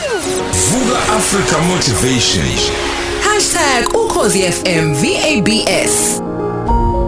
Vuka Africa Motivation. #ukhozifm VABS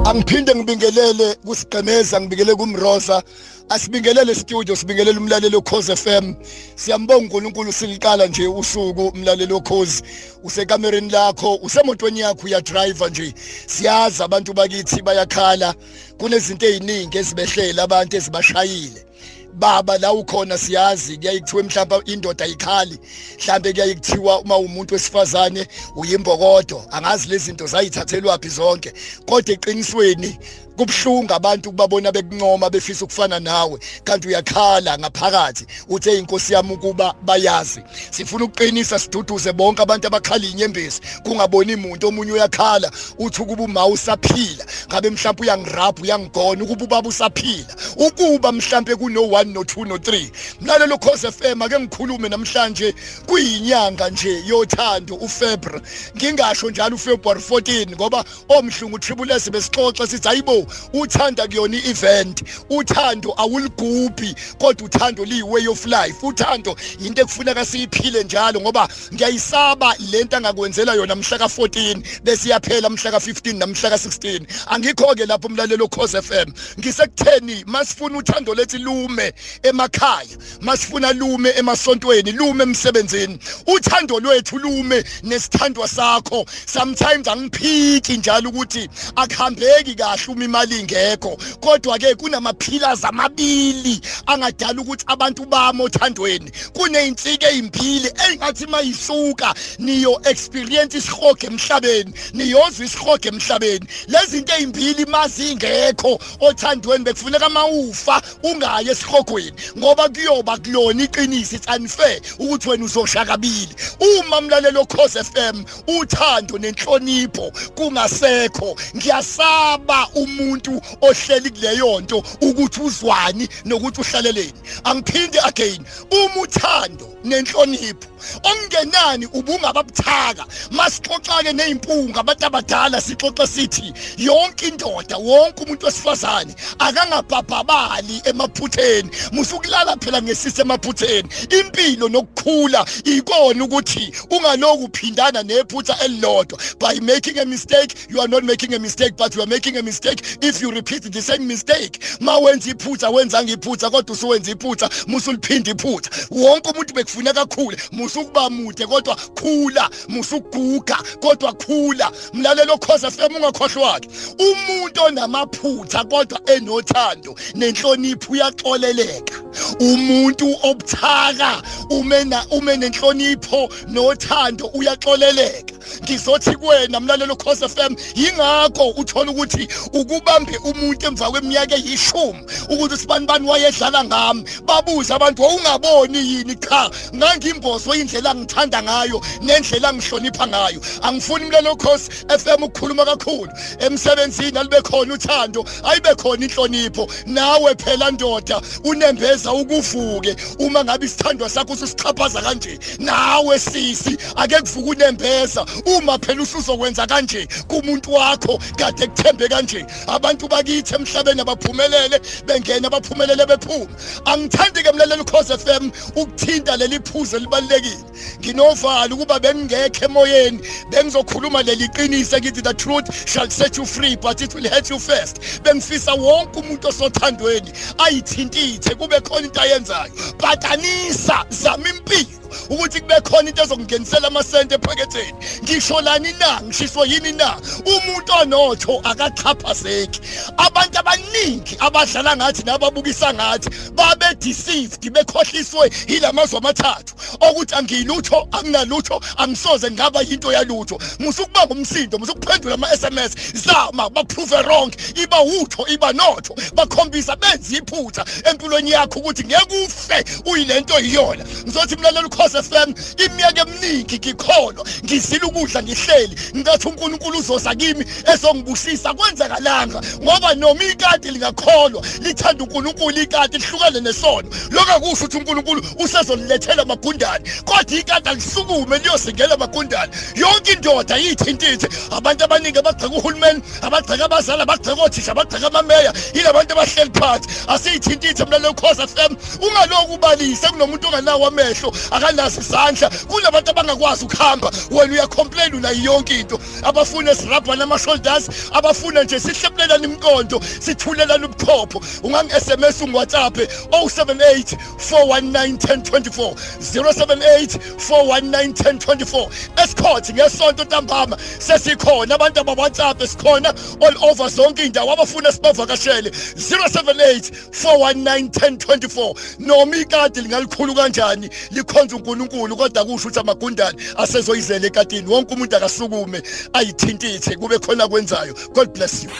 Angiphinde ngibingelele kusigqemeza ngibingelele kumrosa. Asibingelele studio sibingelele umlaleli okhoze FM siyambonga uNkulunkulu siliqala nje usuku umlaleli okhoze usekamereni lakho usemotweni yakho uya driver nje. Siyazi abantu bakithi bayakhala. Kunezinto eziningi ezibehlela abantu ezibashayile. Baba la ukhona siyazi kuyayithiwa mhlawumbe indoda ayikhali. Mhlambe kuyayithiwa uma umuntu wesifazane uyimbokodo. Angazi lezi zinto zayithathelwaphi zonke. Kodwa eqinisweni kubhlungu abantu kubabona bekuncoma befisa ukufana nawe. Kanti uyakhala ngaphakathi uthe inkosi yami ukuba bayazi. Sifuna ukuqinisa siduduze bonke abantu abakhala inyembezi. Kungaboni umuntu omunye uyakhala uthi ukuba uma usaphila ngabe mhlawumbe uyangirabha uyangigona ukuba ubaba usaphila. Ukuba mhlawumbe kuno 1 no 2 no 3 mlalelo cause FM ake ngikhulume namhlanje kuyinyanga nje yothando uFebruary. Ngingasho njalo uFebruary 14 ngoba omhlungu triple S besixoxa sithi hayibo uthanda kuyona i-event. Uthando awuligubhi kodwa uthando liyi-way of life. Uthando into ekufuneka siyiphile njalo ngoba ngiyayisaba lento angakwenzela yona mhla ka-14 bese iyaphela mhla ka-15 namhla ka-16 angikho-ke lapho umlalelo cause f m. Ngisekutheni masifuna uthando lethi lume emakhaya masifuna lume emasontweni lume emsebenzini. Uthando lwethu lume nesithandwa sakho. Sometimes angiphiki njalo ukuthi akuhambeki kahle uma imali ingekho. Kodwa ke kunamaphilers amabili angadala ukuthi abantu bamo othandweni. Kunezinsike ezimbili engathi mayisuka niyo experience isihoge emhlabeni niyozwa isihoge emhlabeni. Lezi zinto ezimbili mazingekho othandweni bekufuneka mawufa ungaye esihogweni ngoba kuyoba kulona iqiniso it's unfair ukuthi wena uzoshakabili. Uma mlalelo cause FM uthando nenhlonipho kungasekho ngiyasaba umuntu ohleli kuleyo nto ukuthi uzwani nokuthi uhlaleleni angiphinde again uma uthando nenhlonipho. Okungenani ubungababuthaka masixoxa-ke ney'mpunga abantu abadala sixoxa sithi yonke indoda wonke umuntu wesifazane akangabhabhabali emaphutheni musukulala phela ngesisi emaphutheni. Impilo nokukhula ikona ukuthi ungaloku uphindana nephutha elilodwa. By making a mistake you are not making a mistake but you are making a mistake if you repeat the same mistake ma wenza iphutha wenzanga iphutha kodwa usuwenza iphutha musuliphinda iphutha. Wonke umuntu bekufuneka kakhulu musukuba mude kodwa khula musuguga kodwa khula. Mlalelo cause FM ungakhohlwa ke. Umuntu onamaphutha kodwa enothando nenhlonipho uyaxoleleka. Umuntu obuthaka umena ume nenhlonipho nothando uyaxoleleka. Ngizothi kuwena mlalelo cause FM yingakho uthola ukuthi ukubambe umuntu emva kweminyaka eyishumi ukuthi sibani bani wayedlala ngami babuza abantu wawungaboni yini cha? Ngangimbozo indlela ngithanda ngayo nendlela ngihlonipha ngayo. Angifuni mlalelo cause FM ukukhuluma kakhulu. Emsebenzini alibe khona uthando ayibe khona inhlonipho. Nawe phela ndoda unembeza ukuvuke. Uma ngabe isithandwa sakho usichaphaza kanje nawe sisi ake kuvuka unembeza. Uma phela usuzokwenza kanje kumuntu wakho kade kuthembe kanje. Abantu bakithi emhlabeni abaphumelele bengena abaphumelele bephuma. Angithandi ke mlaleli cause FM ukuthinta leli phuzo libalekile nginovalo ukuba bengekho emoyeni bengizokhuluma leli qiniso kithi the truth shall set you free but it will hurt you first. Bengifisa wonke umuntu osothandweni ayithintithe kube khona into ayenzayo. Bhatanisa zama impilo. Ukuthi kube khona into ezokungenisela amasente ephaketheni. Ngisho lani na? Ngishiso yini na? Umuntu onotho akachaphazeki abantu abaningi abadlala ngathi nababukisa ngathi babe deceived bekhohliswe ilamazwe amathathu. Okuthi angilutho anginalutho angisoze ngaba into yalutho. Musukuba ngumsindo musukuphendula ama SMS zama baprove wrong. Iba utho iba notho. Bakhombisa benza iphutha empilweni yakho ukuthi ngeke ufe uyilento iyona ngizothi mlaleli cause FM iminyaka eminingi ngikholwa. Ngizila ukudla ngihleli ngathi uNkulunkulu uzoza kimi ezongibusisa kwenzakalanga? Ngoba noma ikati lingakholwa lithanda uNkulunkulu ikati lihlukane nesono. Lokho akusho ukuthi uNkulunkulu usezolilethela magundane makundane kodwa ikade alisukume liyosingela makundane yonke indoda yithintithe abantu abaningi abagceka uhulumeni abagceka abazali abagceka othisha abagceka amameya yilabantu abahleli phansi. Asiyithintithe mna lokhoza FM ungaloku ubalise kunomuntu onganawo amehlo akanazo izandla kunabantu abangakwazi ukuhamba. Wena uyacomplain una yonke into. Abafuna sirabha nama shoulders abafuna nje sihlephulelana imqondo sithulelana ubuchopho ungangi SMS ungu WhatsApp 078 419 1024 078 419 1024 esikhothi ngesonto ntambama sesikhona abantu aba WhatsApp sikhona all over zonke indawo abafuna sibavakashele. 078 419 1024 noma ikade lingalikhulu kanjani likhonza uNkulunkulu kodwa kusho ukuthi amagundane asezoyizela ekatini. Wonke umuntu akasukume ayithintithe kube khona kwenzayo god bless you.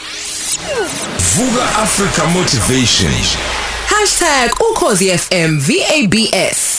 Vuka Africa Motivation. #ukhozi FM VABS